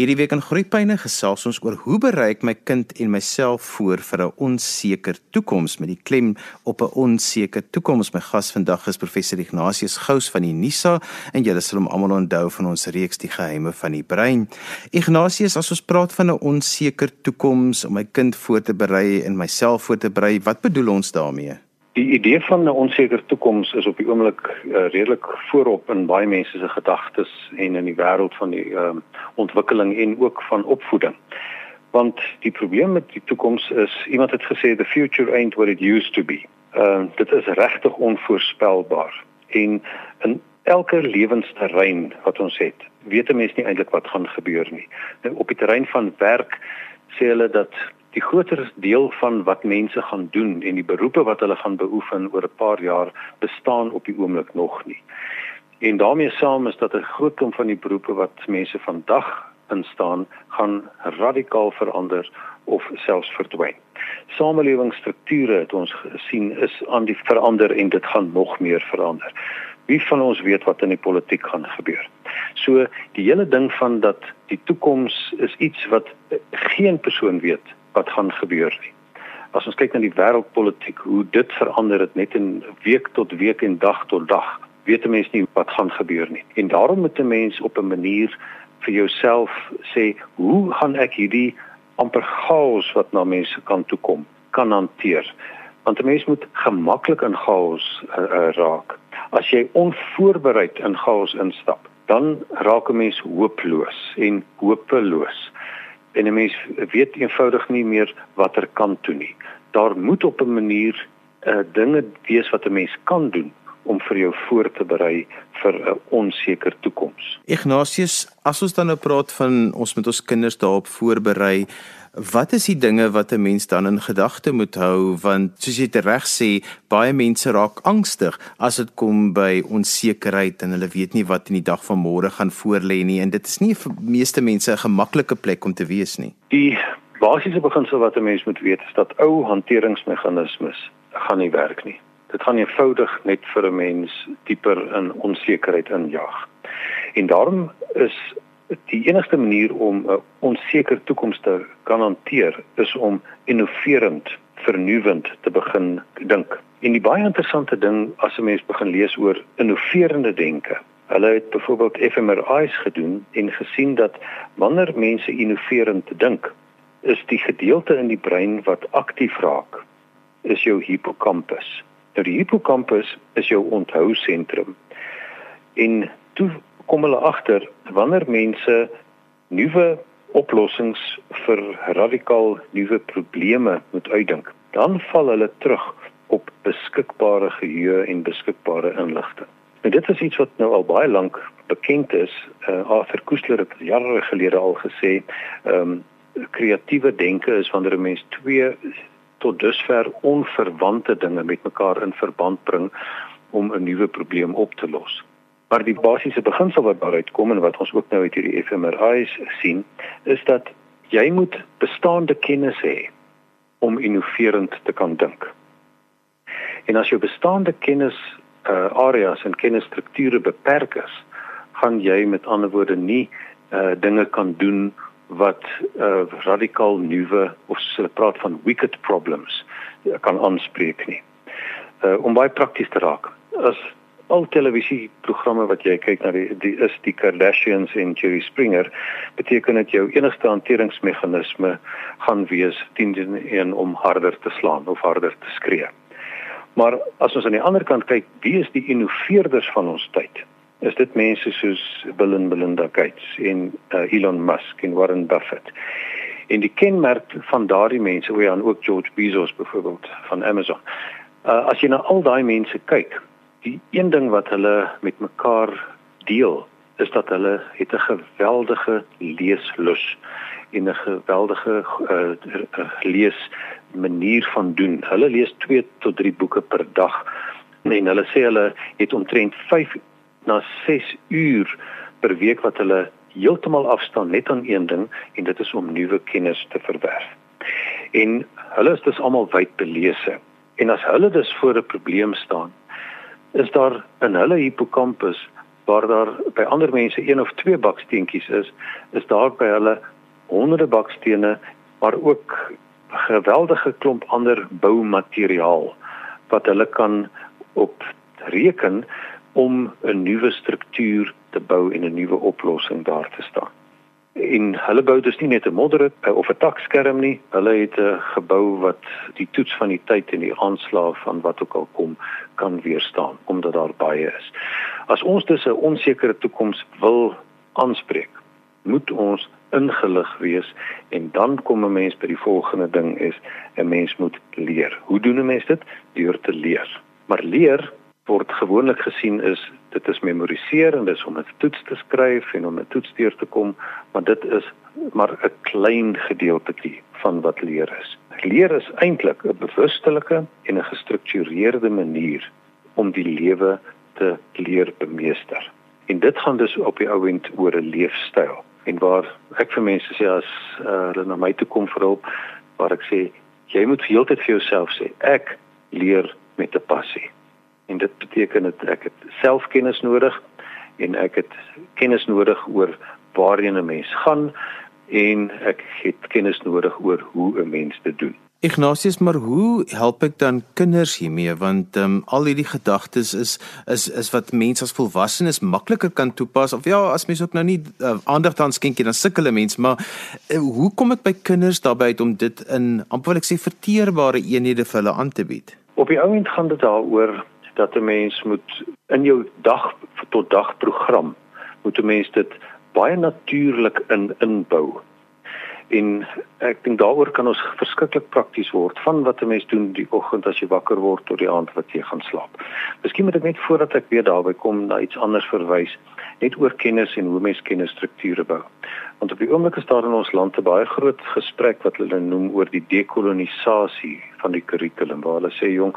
Hierdie week in Groepyne gesels ons oor hoe berei ek my kind en myself voor vir 'n onseker toekoms met die klem op 'n onseker toekoms. My gas vandag is professor Ignatius Gous van die NISA en julle sal hom almal onthou van ons reeks Die geheime van die brein. Ignatius, as ons praat van 'n onseker toekoms om my kind voor te berei en myself voor te berei, wat bedoel ons daarmee? Die idee van 'n onseker toekoms is op die oomblik uh, redelik voorop in baie mense se gedagtes en in die wêreld van die uh, ontwikkeling en ook van opvoeding. Want die probleem met die toekoms is iemand het gesê the future ain't what it used to be. Uh, dit is regtig onvoorspelbaar en in elke lewensterrein wat ons het, weet 'n mens nie eintlik wat gaan gebeur nie. Nou, op die terrein van werk sê hulle dat die groter deel van wat mense gaan doen en die beroepe wat hulle gaan beoefen oor 'n paar jaar bestaan op die oomblik nog nie. En daarmee saam is dat 'n groot klomp van die beroepe wat mense vandag instaan, gaan radikaal verander of selfs verdwyn. Samelewingsstrukture het ons gesien is aan die verander en dit gaan nog meer verander. Wie van ons weet wat in die politiek gaan gebeur? So die hele ding van dat die toekoms is iets wat geen persoon weet wat gaan gebeur nie. As ons kyk na die wêreldpolitiek, hoe dit verander het net in week tot week en dag tot dag, weet 'n mens nie wat gaan gebeur nie. En daarom moet 'n mens op 'n manier vir jouself sê, hoe gaan ek hierdie amper chaos wat na mense kan toe kom, kan hanteer? Want 'n mens moet gemaklik in chaos uh, uh, raak. As jy onvoorbereid in chaos instap, dan raak 'n mens hooploos en hopeloos en 'n mens weet eenvoudig nie meer watter kant toe nie. Daar moet op 'n manier uh, dinge wees wat 'n mens kan doen om vir jou voor te berei vir 'n onseker toekoms. Ignatius, as ons dan nou praat van ons met ons kinders daarop voorberei, Wat is die dinge wat 'n mens dan in gedagte moet hou want soos jy reg sê baie mense raak angstig as dit kom by onsekerheid en hulle weet nie wat in die dag van môre gaan voorlê nie en dit is nie vir meeste mense 'n gemaklike plek om te wees nie. Die basiese beginsel wat 'n mens moet weet is dat ou hanteringsmeganismes gaan nie werk nie. Dit gaan eenvoudig net vir 'n mens dieper in onsekerheid injaag. En daarom is die enigste manier om 'n onseker toekoms te kan hanteer is om innoverend, vernuwend te begin dink. En die baie interessante ding as 'n mens begin lees oor innoverende denke. Hulle het byvoorbeeld fMRI's gedoen en gesien dat wanneer mense innoverend dink, is die gedeelte in die brein wat aktief raak, is jou hippocampus. Nou die hippocampus is jou onthou sentrum. En toe kom hulle agter wanneer mense nuwe oplossings vir radikaal nuwe probleme moet uitdink, dan val hulle terug op beskikbare geheue en beskikbare inligting. En dit is iets wat nou al baie lank bekend is. Uh, Arthur Koestler het jare gelede al gesê, ehm um, kreatiewe denke is wanneer 'n mens twee tot dusver onverwante dinge met mekaar in verband bring om 'n nuwe probleem op te los. Maar die basiese beginsel wat daaruit kom en wat ons ook nou uit hierdie fMRI's sien, is dat jy moet bestaande kennis hê om innoverend te kan dink. En as jou bestaande kennis uh areas en kennisstrukture beperk is, gaan jy met ander woorde nie uh dinge kan doen wat uh radikaal nuwe of so praat van wicked problems kan aanspreek nie. Uh om baie prakties te raak. As al televisieprogramme wat jy kyk na die, die is die Kardashians en Jerry Springer beteken dit jou enigste hanteringsmeganisme gaan wees teen een om harder te slaan of harder te skree. Maar as ons aan die ander kant kyk, wie is die innoveerders van ons tyd? Is dit mense soos Bill and Melinda Gates en uh, Elon Musk en Warren Buffett? En die kenmerk van daardie mense, hoe dan ook George Bezos byvoorbeeld van Amazon. Uh, as jy na al daai mense kyk, die een ding wat hulle met mekaar deel is dat hulle het 'n geweldige leeslus en 'n geweldige uh, lees manier van doen. Hulle lees 2 tot 3 boeke per dag en hulle sê hulle het omtrent 5 na 6 uur per week wat hulle heeltemal afstaan net aan een ding en dit is om nuwe kennis te verwerf. En hulle is dus almal wyd belese. En as hulle dus voor 'n probleem staan, is daar in hulle hippocampus waar daar by ander mense een of twee baksteentjies is, is daar by hulle honderde bakstene maar ook 'n geweldige klomp ander boumateriaal wat hulle kan op reken om 'n nuwe struktuur te bou en 'n nuwe oplossing daar te staan. En hulle bou dus nie net 'n modderhut of 'n takskerm nie, hulle het 'n gebou wat die toets van die tyd en die aanslag van wat ook al kom kan weerstaan omdat daar baie is. As ons dus 'n onsekere toekoms wil aanspreek, moet ons ingelig wees en dan kom 'n mens by die volgende ding is 'n mens moet leer. Hoe doen 'n mens dit? Deur te leer. Maar leer word gewoonlik gesien is dit is memoriseer en dis om 'n toets te skryf en om 'n toets deur te kom, maar dit is maar 'n klein gedeeltjie van wat leer is. Leer is eintlik 'n bewusstellike en 'n gestruktureerde manier om die lewe te leer bemeester. En dit gaan dus op die ouend oor 'n leefstyl. En waar ek vir mense sê as uh, hulle na my toe kom vir hulp, waar ek sê jy moet heeltyd vir jouself sê ek leer met 'n passie en dit beteken dat ek het selfkennis nodig en ek het kennis nodig oor waarheen 'n mens gaan en ek het kennis nodig oor hoe 'n mens dit doen. Ignatius, maar hoe help ek dan kinders hiermee want ehm um, al hierdie gedagtes is is is wat mense as volwassenes makliker kan toepas of ja, as mens ook nou nie uh, aandag daaraan skenk nie, dan sukkel 'n mens, maar uh, hoe kom ek by kinders daarbey uit om dit in amper wil ek sê verteerbare eenhede vir hulle aan te bied? Op die ou end gaan dit daaroor dat 'n mens moet in jou dag tot dag program moet 'n mens dit baie natuurlik in inbou. En ek dink daaroor kan ons verskriklik prakties word van wat 'n mens doen die oggend as jy wakker word tot die aand wat jy gaan slaap. Miskien moet ek net voordat ek weer daarby kom na iets anders verwys, net oor kennis en hoe mens kennisstrukture bou. Want op die oomblik is daar in ons land 'n baie groot gesprek wat hulle noem oor die dekolonisasie van die kurrikulum waar hulle sê jong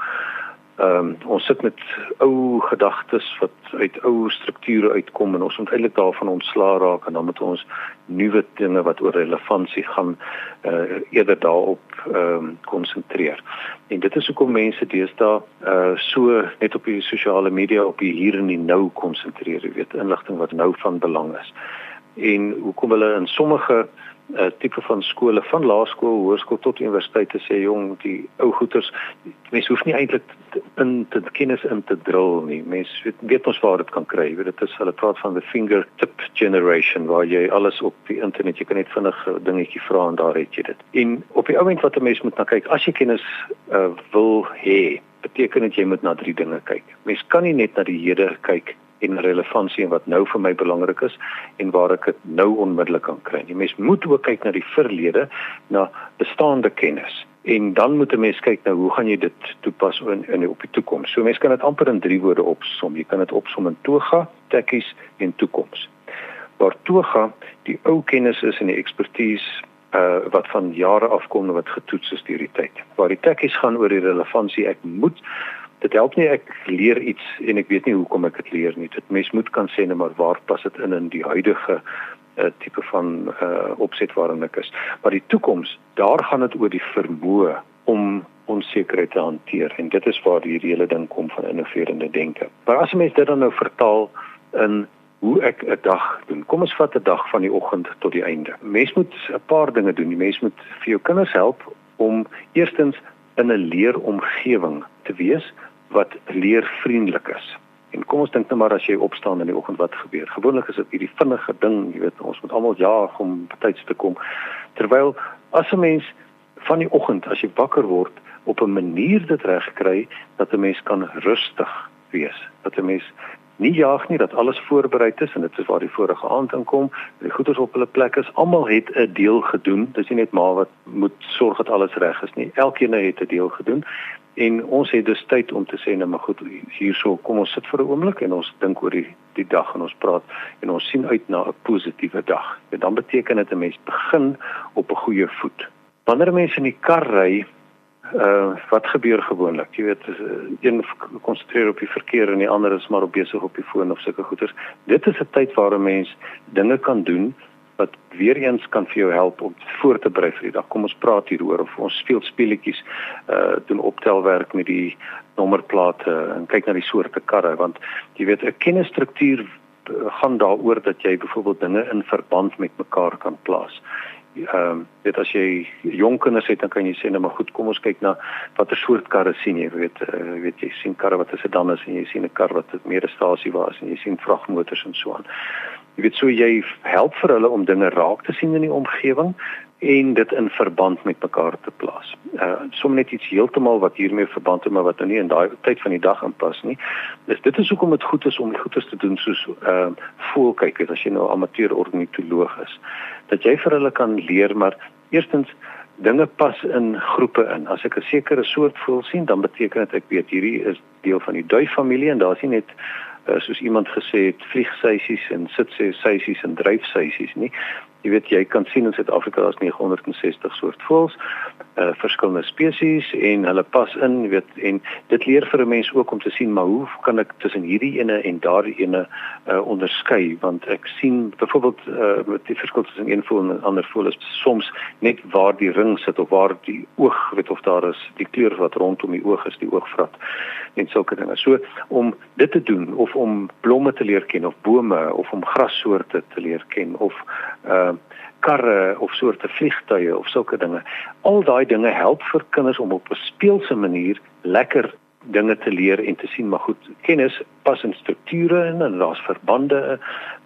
Ehm um, ons sit met ou gedagtes wat uit ou strukture uitkom en ons moet eintlik daarvan ontslaa raak en dan moet ons nuwe dinge wat oor relevantie gaan uh, eerder daarop ehm um, konsentreer. En dit is hoekom mense deesdae uh, so net op die sosiale media op die hier en die nou konsentreer, jy weet, inligting wat nou van belang is. En hoekom hulle in sommige 'n uh, tipe van skole van laerskool, hoërskool tot universiteit te sê jong, die ou goeters, mense hoef nie eintlik in te kennis in te drill nie. Mense weet, weet ons waar dit kan kry. Jy weet dit is hulle praat van the fingertip generation waar jy alles op die internet, jy kan net vinnig 'n dingetjie vra en daar het jy dit. En op die oomblik wat 'n mens moet na kyk, as jy kennis uh, wil hê, beteken dit jy moet na drie dinge kyk. Mens kan nie net na die hede kyk en relevantie en wat nou vir my belangrik is en waar ek dit nou onmiddellik kan kry. Die mens moet ook kyk na die verlede, na bestaande kennis en dan moet 'n mens kyk nou hoe gaan jy dit toepas in in op die toekoms. So mense kan dit amper in drie woorde opsom. Jy kan dit opsom in toga, tekkies en toekoms. Waar toga die ou kennis is en die ekspertise uh wat van jare af kom en wat getoets is deur die tyd. Waar die tekkies gaan oor die relevantie, ek moet dit help nie ek leer iets en ek weet nie hoekom ek dit leer nie. Dit mens moet kan sê net maar waar pas dit in in die huidige uh, tipe van uh, opset waarin ek is. Maar die toekoms, daar gaan dit oor die vermoë om onsekerheid te hanteer en dit is waar hierdie hele ding kom van innoverende denke. Maar as 'n mens dit dan nou vertaal in hoe ek 'n dag doen. Kom ons vat 'n dag van die oggend tot die einde. Mens moet 'n paar dinge doen. Die mens moet vir jou kinders help om eerstens in 'n leeromgewing te wees wat leervriendelik is. En kom ons dink net maar as jy opstaan in die oggend wat gebeur. Gewoonlik is dit hierdie vinnige ding, jy weet, ons moet almal jaag om betyds te kom. Terwyl as 'n mens van die oggend as jy wakker word op 'n manier dit reg kry dat 'n mens kan rustig wees, dat 'n mens nie jaag nie dat alles voorberei is en dit is waar die vorige aand inkom, die goeders op hulle plek is. Almal het 'n deel gedoen. Dis nie net maar wat moet sorg dat alles reg is nie. Elkeen het 'n deel gedoen En ons het dus tyd om te sê nou maar goed hierso kom ons sit vir 'n oomblik en ons dink oor die die dag en ons praat en ons sien uit na 'n positiewe dag. En dan beteken dit 'n mens begin op 'n goeie voet. Wanneer mense in die kar ry, uh wat gebeur gewoonlik? Jy weet, een konsentreer op die verkeer en die ander is maar op besig op die foon of sulke goeters. Dit is 'n tyd waar 'n mens dinge kan doen wat weer eens kan vir jou help om voor te berei vir die dag. Kom ons praat hieroor of ons speel speletjies uh doen optelwerk met die nommerplate en kyk na die soorte karre want jy weet 'n kennisstruktuur gaan daaroor dat jy byvoorbeeld dinge in verband met mekaar kan plaas. Ehm um, dit as jy jong kinders het dan kan jy sê nou maar goed kom ons kyk na watter soort karre sien jy weet uh, weet jy sien karre wat 'n sedan is en jy sien 'n kar wat meer 'n stasie was en jy sien vragmotors en so aan. Jy weet so jy help vir hulle om dinge raak te sien in die omgewing en dit in verband met mekaar te plaas. Uh sommer net iets heeltemal wat hiermee verband het maar wat nou nie in daai tyd van die dag inpas nie. Dis dit is hoekom dit goed is om goeders te doen soos uh voelkyk as jy nou amateur ornitoloog is. Dat jy vir hulle kan leer maar eerstens dinge pas in groepe in. As ek 'n sekere soort voel sien, dan beteken dit ek weet hierdie is deel van die duifamilie en daar's nie net uh, soos iemand gesê het vliegseisies en sitseisies en dryfseisies nie jy weet jy kan sien in Suid-Afrika is 960 soort voëls, uh verskillende spesies en hulle pas in, jy weet en dit leer vir 'n mens ook om te sien maar hoe kan ek tussen hierdie ene en daardie ene uh onderskei want ek sien byvoorbeeld uh met die verskil tussen een voël en ander voël is soms net waar die ring sit of waar die oog weet of daar is die kleur wat rondom die oog is, die oogvrat en sulke dinge. So om dit te doen of om blomme te leer ken of bome of om grassoorte te leer ken of uh karre of soorte vliegtye of sulke dinge. Al daai dinge help vir kinders om op 'n speelse manier lekker dinge te leer en te sien maar goed kennis pas in strukture in en daar's verbande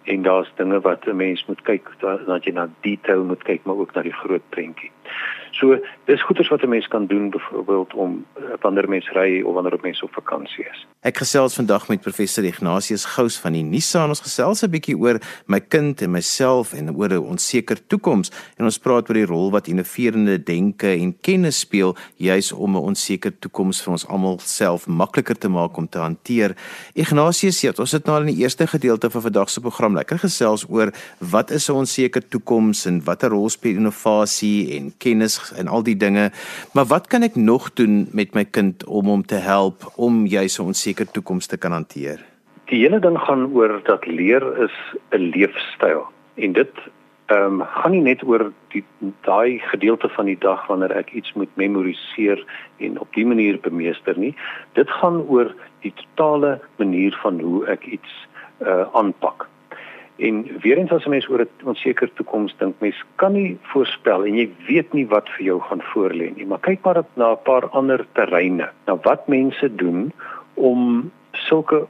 en daar's dinge wat 'n mens moet kyk dat jy na detail moet kyk maar ook na die groot prentjie. So dis goeders wat 'n mens kan doen byvoorbeeld om wanneer mens ry of wanneer 'n mens op vakansie is. Ek gesels vandag met professor Ignatius Gous van die NISA en ons gesels 'n bietjie oor my kind en myself en oor 'n onseker toekoms en ons praat oor die rol wat innoverende denke en kennis speel juis om 'n onseker toekoms vir ons almal self makliker te maak om te hanteer. Ignatius, ja, ons het nou in die eerste gedeelte van vandag se program lekker gesels oor wat is 'n onseker toekoms en watter rol speel innovasie en kennis en al die dinge. Maar wat kan ek nog doen met my kind om hom te help om jy se onseker toekoms te kan hanteer? Die hele ding gaan oor dat leer is 'n leefstyl en dit ehm um, gaan nie net oor die daai gedeelte van die dag wanneer ek iets moet memoriseer en op die manier bemeester nie. Dit gaan oor die totale manier van hoe ek iets uh aanpak. En weer eens as 'n mens oor 'n onseker toekoms dink, mens kan nie voorspel en jy weet nie wat vir jou gaan voorlê nie. Maar kyk maar na 'n paar ander terreine. Nou wat mense doen om sulke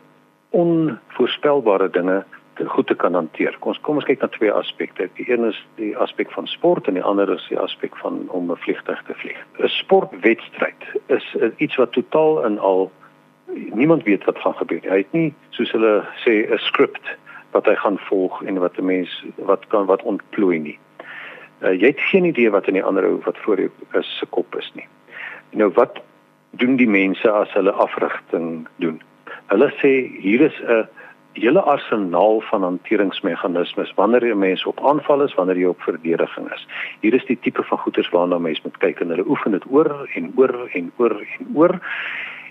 onvoorspelbare dinge goed te kan hanteer. Kom ons kom ons kyk na twee aspekte. Die een is die aspek van sport en die ander is die aspek van om 'n vliegtuig te vlieg. 'n Sportwedstryd is iets wat totaal en al niemand weet wat gaan gebeur. Hy het nie soos hulle sê 'n skrip wat hy gaan volg en wat 'n mens wat kan wat ontplooi nie. Uh, jy het geen idee wat in die ander ou wat voor jou is se kop is nie. Nou wat doen die mense as hulle afrigting doen? Hulle sê hier is 'n hele arsenaal van hanteringsmeganismes wanneer jy mense op aanval is, wanneer jy op verdediging is. Hier is die tipe van goeters waarna mense moet kyk en hulle oefen dit oor en oor en oor en oor.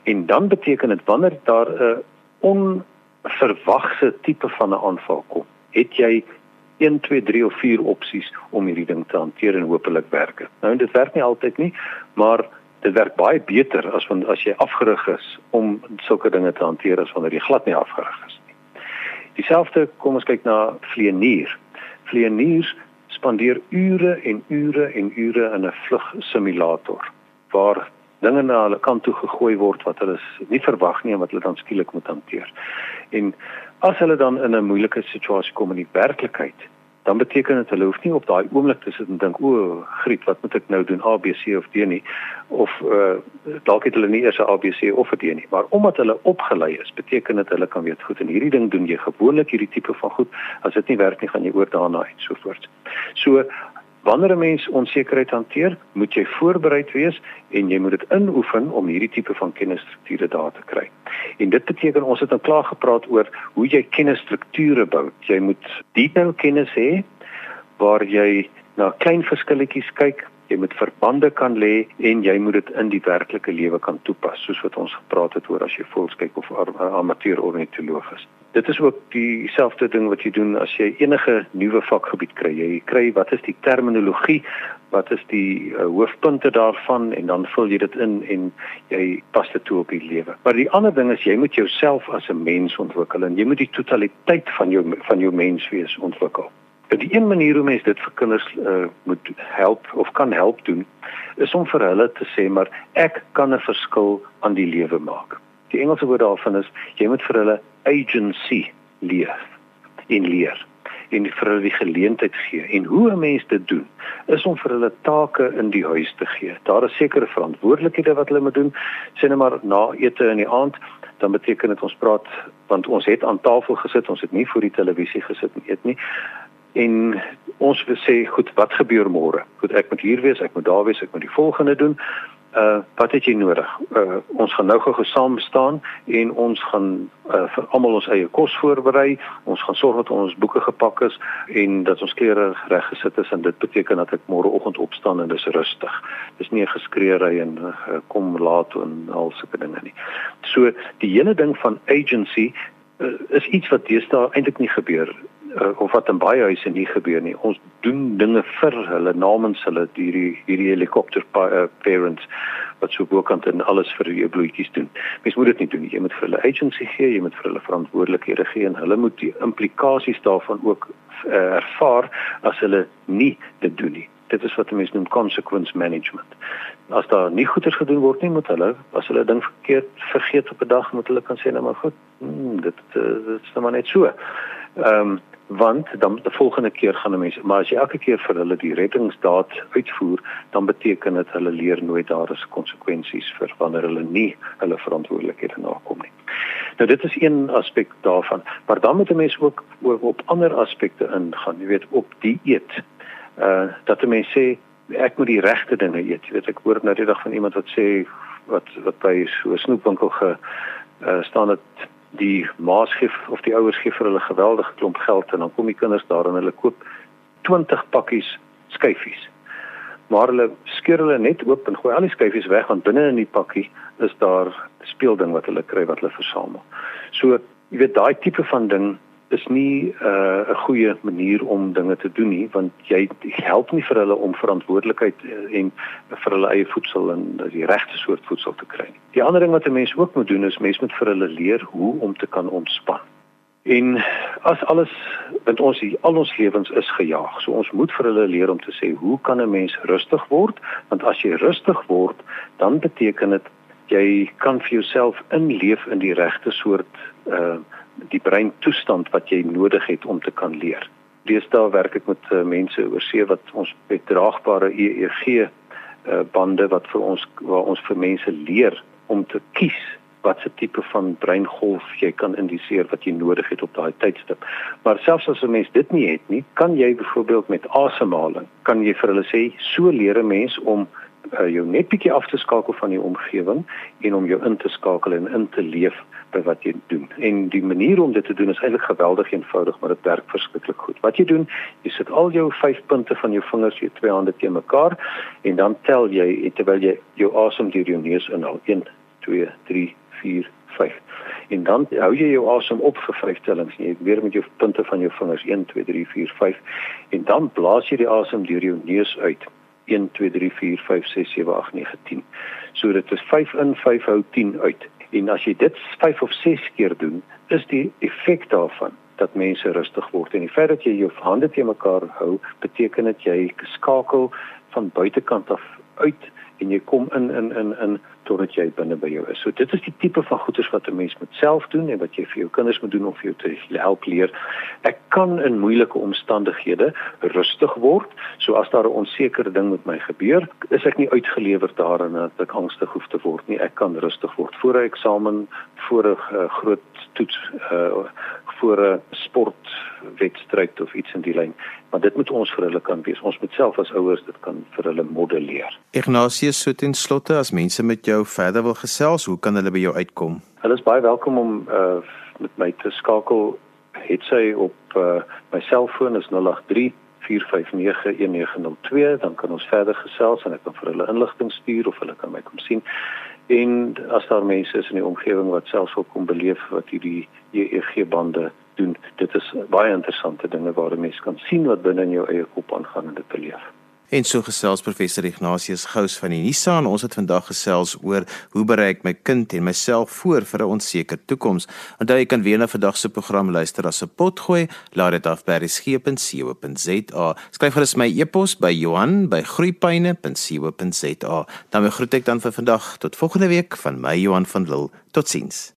En dan beteken dit wanneer daar 'n on verwagse tipe van 'n aanval kom, het jy 1 2 3 of 4 opsies om hierdie ding te hanteer en hopelik werk dit. Nou dit werk nie altyd nie, maar dit werk baie beter as wanneer as jy afgerig is om sulke dinge te hanteer as wanneer jy glad nie afgerig is nie. Dieselfde kom ons kyk na vlieënier. Vlieëniers spandeer ure en ure en ure in 'n vlugsimulator waar dinge na hulle kant toe gegooi word wat hulle nie verwag nie en wat hulle dan skielik moet hanteer. En as hulle dan in 'n moeilike situasie kom in die werklikheid, dan beteken dit hulle hoef nie op daai oomblik te sit en dink o, griet, wat moet ek nou doen A, B, C of D nie? Of uh, dalk het hulle nie eers 'n A, B, C of 'n D nie, maar omdat hulle opgelei is, beteken dit hulle kan weet goed en hierdie ding doen jy gewoonlik hierdie tipe van goed, as dit nie werk nie, gaan jy oor daarna en so voort. So Wanneer 'n mens onsekerheid hanteer, moet jy voorbereid wees en jy moet dit inoefen om hierdie tipe van kennisstrukture daar te kry. En dit beteken ons het nou klaar gepraat oor hoe jy kennisstrukture bou. Jy moet detail kennis hê waar jy na klein verskilletjies kyk jy moet verbande kan lê en jy moet dit in die werklike lewe kan toepas soos wat ons gepraat het oor as jy volkskyk of amateur ornitoloog is. Dit is ook dieselfde ding wat jy doen as jy enige nuwe vakgebied kry. Jy kry wat is die terminologie, wat is die uh, hoofpunte daarvan en dan vul jy dit in en jy pas dit toe op die lewe. Maar die ander ding is jy moet jouself as 'n mens ontwikkel en jy moet die totaliteit van jou van jou menswees ontwikkel. En die een manier hoe mens dit vir kinders uh, moet help of kan help doen is om vir hulle te sê maar ek kan 'n verskil aan die lewe maak. Die Engelse woord daarvan is jy moet vir hulle agency leer in leer en vir hulle die geleentheid gee. En hoe 'n mens dit doen is om vir hulle take in die huis te gee. Daar is sekere verantwoordelikhede wat hulle moet doen. Sien maar na ete in die aand, dan beteken dit ons praat want ons het aan tafel gesit, ons het nie voor die televisie gesit en eet nie. En ons wil sê, goed, wat gebeur môre? Goed, ek moet hier wees, ek moet daar wees, ek moet die volgende doen uh wat het jy nodig? Uh ons gaan nou gou saam staan en ons gaan uh vir almal ons eie kos voorberei. Ons gaan sorg dat ons boeke gepak is en dat ons klere reg gesit is en dit beteken dat ek môreoggend opstaan en dis rustig. Dis nie 'n geskreeery en uh, kom laat en al sulke dinge nie. So die hele ding van agency uh, is iets wat deesdae eintlik nie gebeur uh, of wat in baie huise nie gebeur nie. Ons doen dinge vir hulle namens hulle hierdie hierdie helikopter pa, uh, parents wat so bokant en alles vir jou bloetjies doen. Mens moet dit nie doen nie. Jy moet vir hulle agency gee, jy moet vir hulle verantwoordelikhede gee en hulle moet die implikasies daarvan ook uh, ervaar as hulle nie dit doen nie. Dit is wat mense noem consequence management. As daar nie goeders gedoen word nie, moet hulle as hulle ding verkeerd vergeet op 'n dag moet hulle kan sê nou maar goed, hmm, dit uh, dit is nou maar net so. Ehm um, want dan die volgende keer gaan 'n mens maar as jy elke keer vir hulle die reddingsdaad uitvoer dan beteken dit hulle leer nooit daar is konsekwensies vir wanneer hulle nie hulle verantwoordelikhede nakom nie. Nou dit is een aspek daarvan, maar dan moet 'n mens ook op, op ander aspekte ingaan, jy weet op die eet. Uh dat 'n mens sê ek moet die regte dinge eet. Jy weet ek hoor nou die dag van iemand wat sê wat wat by so 'n snoepwinkel ge uh, staan het die ma's gee of die ouers gee vir hulle geweldige klomp geld en dan kom die kinders daar en hulle koop 20 pakkies skyfies. Maar hulle skeur hulle net oop en gooi al die skyfies weg want binne in die pakkie is daar speelding wat hulle kry wat hulle versamel. So, jy weet daai tipe van ding is nie 'n uh, goeie manier om dinge te doen nie want jy help nie vir hulle om verantwoordelikheid uh, en vir hulle eie voedsel en die regte soort voedsel te kry nie. Die ander ding wat 'n mens ook moet doen is mens moet vir hulle leer hoe om te kan ontspan. En as alles met ons hier al ons lewens is gejaag, so ons moet vir hulle leer om te sê hoe kan 'n mens rustig word? Want as jy rustig word, dan beteken dit jy kan vir jouself inleef in die regte soort uh die brein toestand wat jy nodig het om te kan leer. Deesdae werk ek met uh, mense oorsee wat ons met draagbare EEG uh, bande wat vir ons waar ons vir mense leer om te kies wat se tipe van breingolf jy kan indiseer wat jy nodig het op daai tydstip. Maar selfs as 'n mens dit nie het nie, kan jy byvoorbeeld met asemhaling, kan jy vir hulle sê, so leer 'n mens om uh, jou net bietjie af te skakel van die omgewing en om jou in te skakel en in te leef by wat jy doen. En die manier om dit te doen is eintlik geweldig eenvoudig, maar dit werk verskriklik goed. Wat jy doen, jy sit al jou 5 punte van jou vingers, jou twee hande te mekaar en dan tel jy terwyl jy jou asem deur jou neus inhaal. 1 2 3 4 5. En dan hou jy jou asem op vir 5 tellings. Jy weer met jou punte van jou vingers 1 2 3 4 5 en dan blaas jy die asem deur jou neus uit. 1 2 3 4 5 6 7 8 9 10. So dit is 5 in 5 hou 10 uit. En as jy dit 5 of 6 keer doen, is die effek daarvan dat mense rustig word en die feit dat jy jou hande te mekaar hou, beteken dit jy skakel van buitekant af uit en jy kom in in in in totdat jy binne by jou is. So dit is die tipe van goeders wat 'n mens moet self doen en wat jy vir jou kinders moet doen om vir jou te help leer. Ek kan in moeilike omstandighede rustig word. So as daar 'n onsekere ding met my gebeur, is ek nie uitgelewer daarin dat ek angstig hoef te word nie. Ek kan rustig word voor 'n eksamen, voor 'n uh, groot toets, uh, voor 'n sportwedstryd of iets in die lyn. Maar dit moet ons vir hulle kan wees. Ons moet self as ouers dit kan vir hulle modelleer. Ignatius so ten slotte as mense met jou verder wil gesels, hoe kan hulle by jou uitkom? Hulle is baie welkom om uh met my te skakel. Het sy op uh my selfoon is 083 4591902 dan kan ons verder gesels en ek kan vir hulle inligting stuur of hulle kan my kom sien en as daar mense is in die omgewing wat selfs wil kom beleef wat hierdie EEG bande doen dit is baie interessante dinge waar 'n mens kan sien wat binne in jou eie kop aangaan en dit beleef En so gesels professor Ignatius Gous van die Nisa en ons het vandag gesels oor hoe bereik my kind en myself voor vir 'n onseker toekoms. Onthou jy kan weer na vandag se program luister as 'n pot gooi. Laat dit af by resgep.co.za. Skryf gerus my e-pos by Johan@groeipyne.co.za. Dan groet ek dan vir vandag tot volgende week van my Johan van Lille. Totsiens.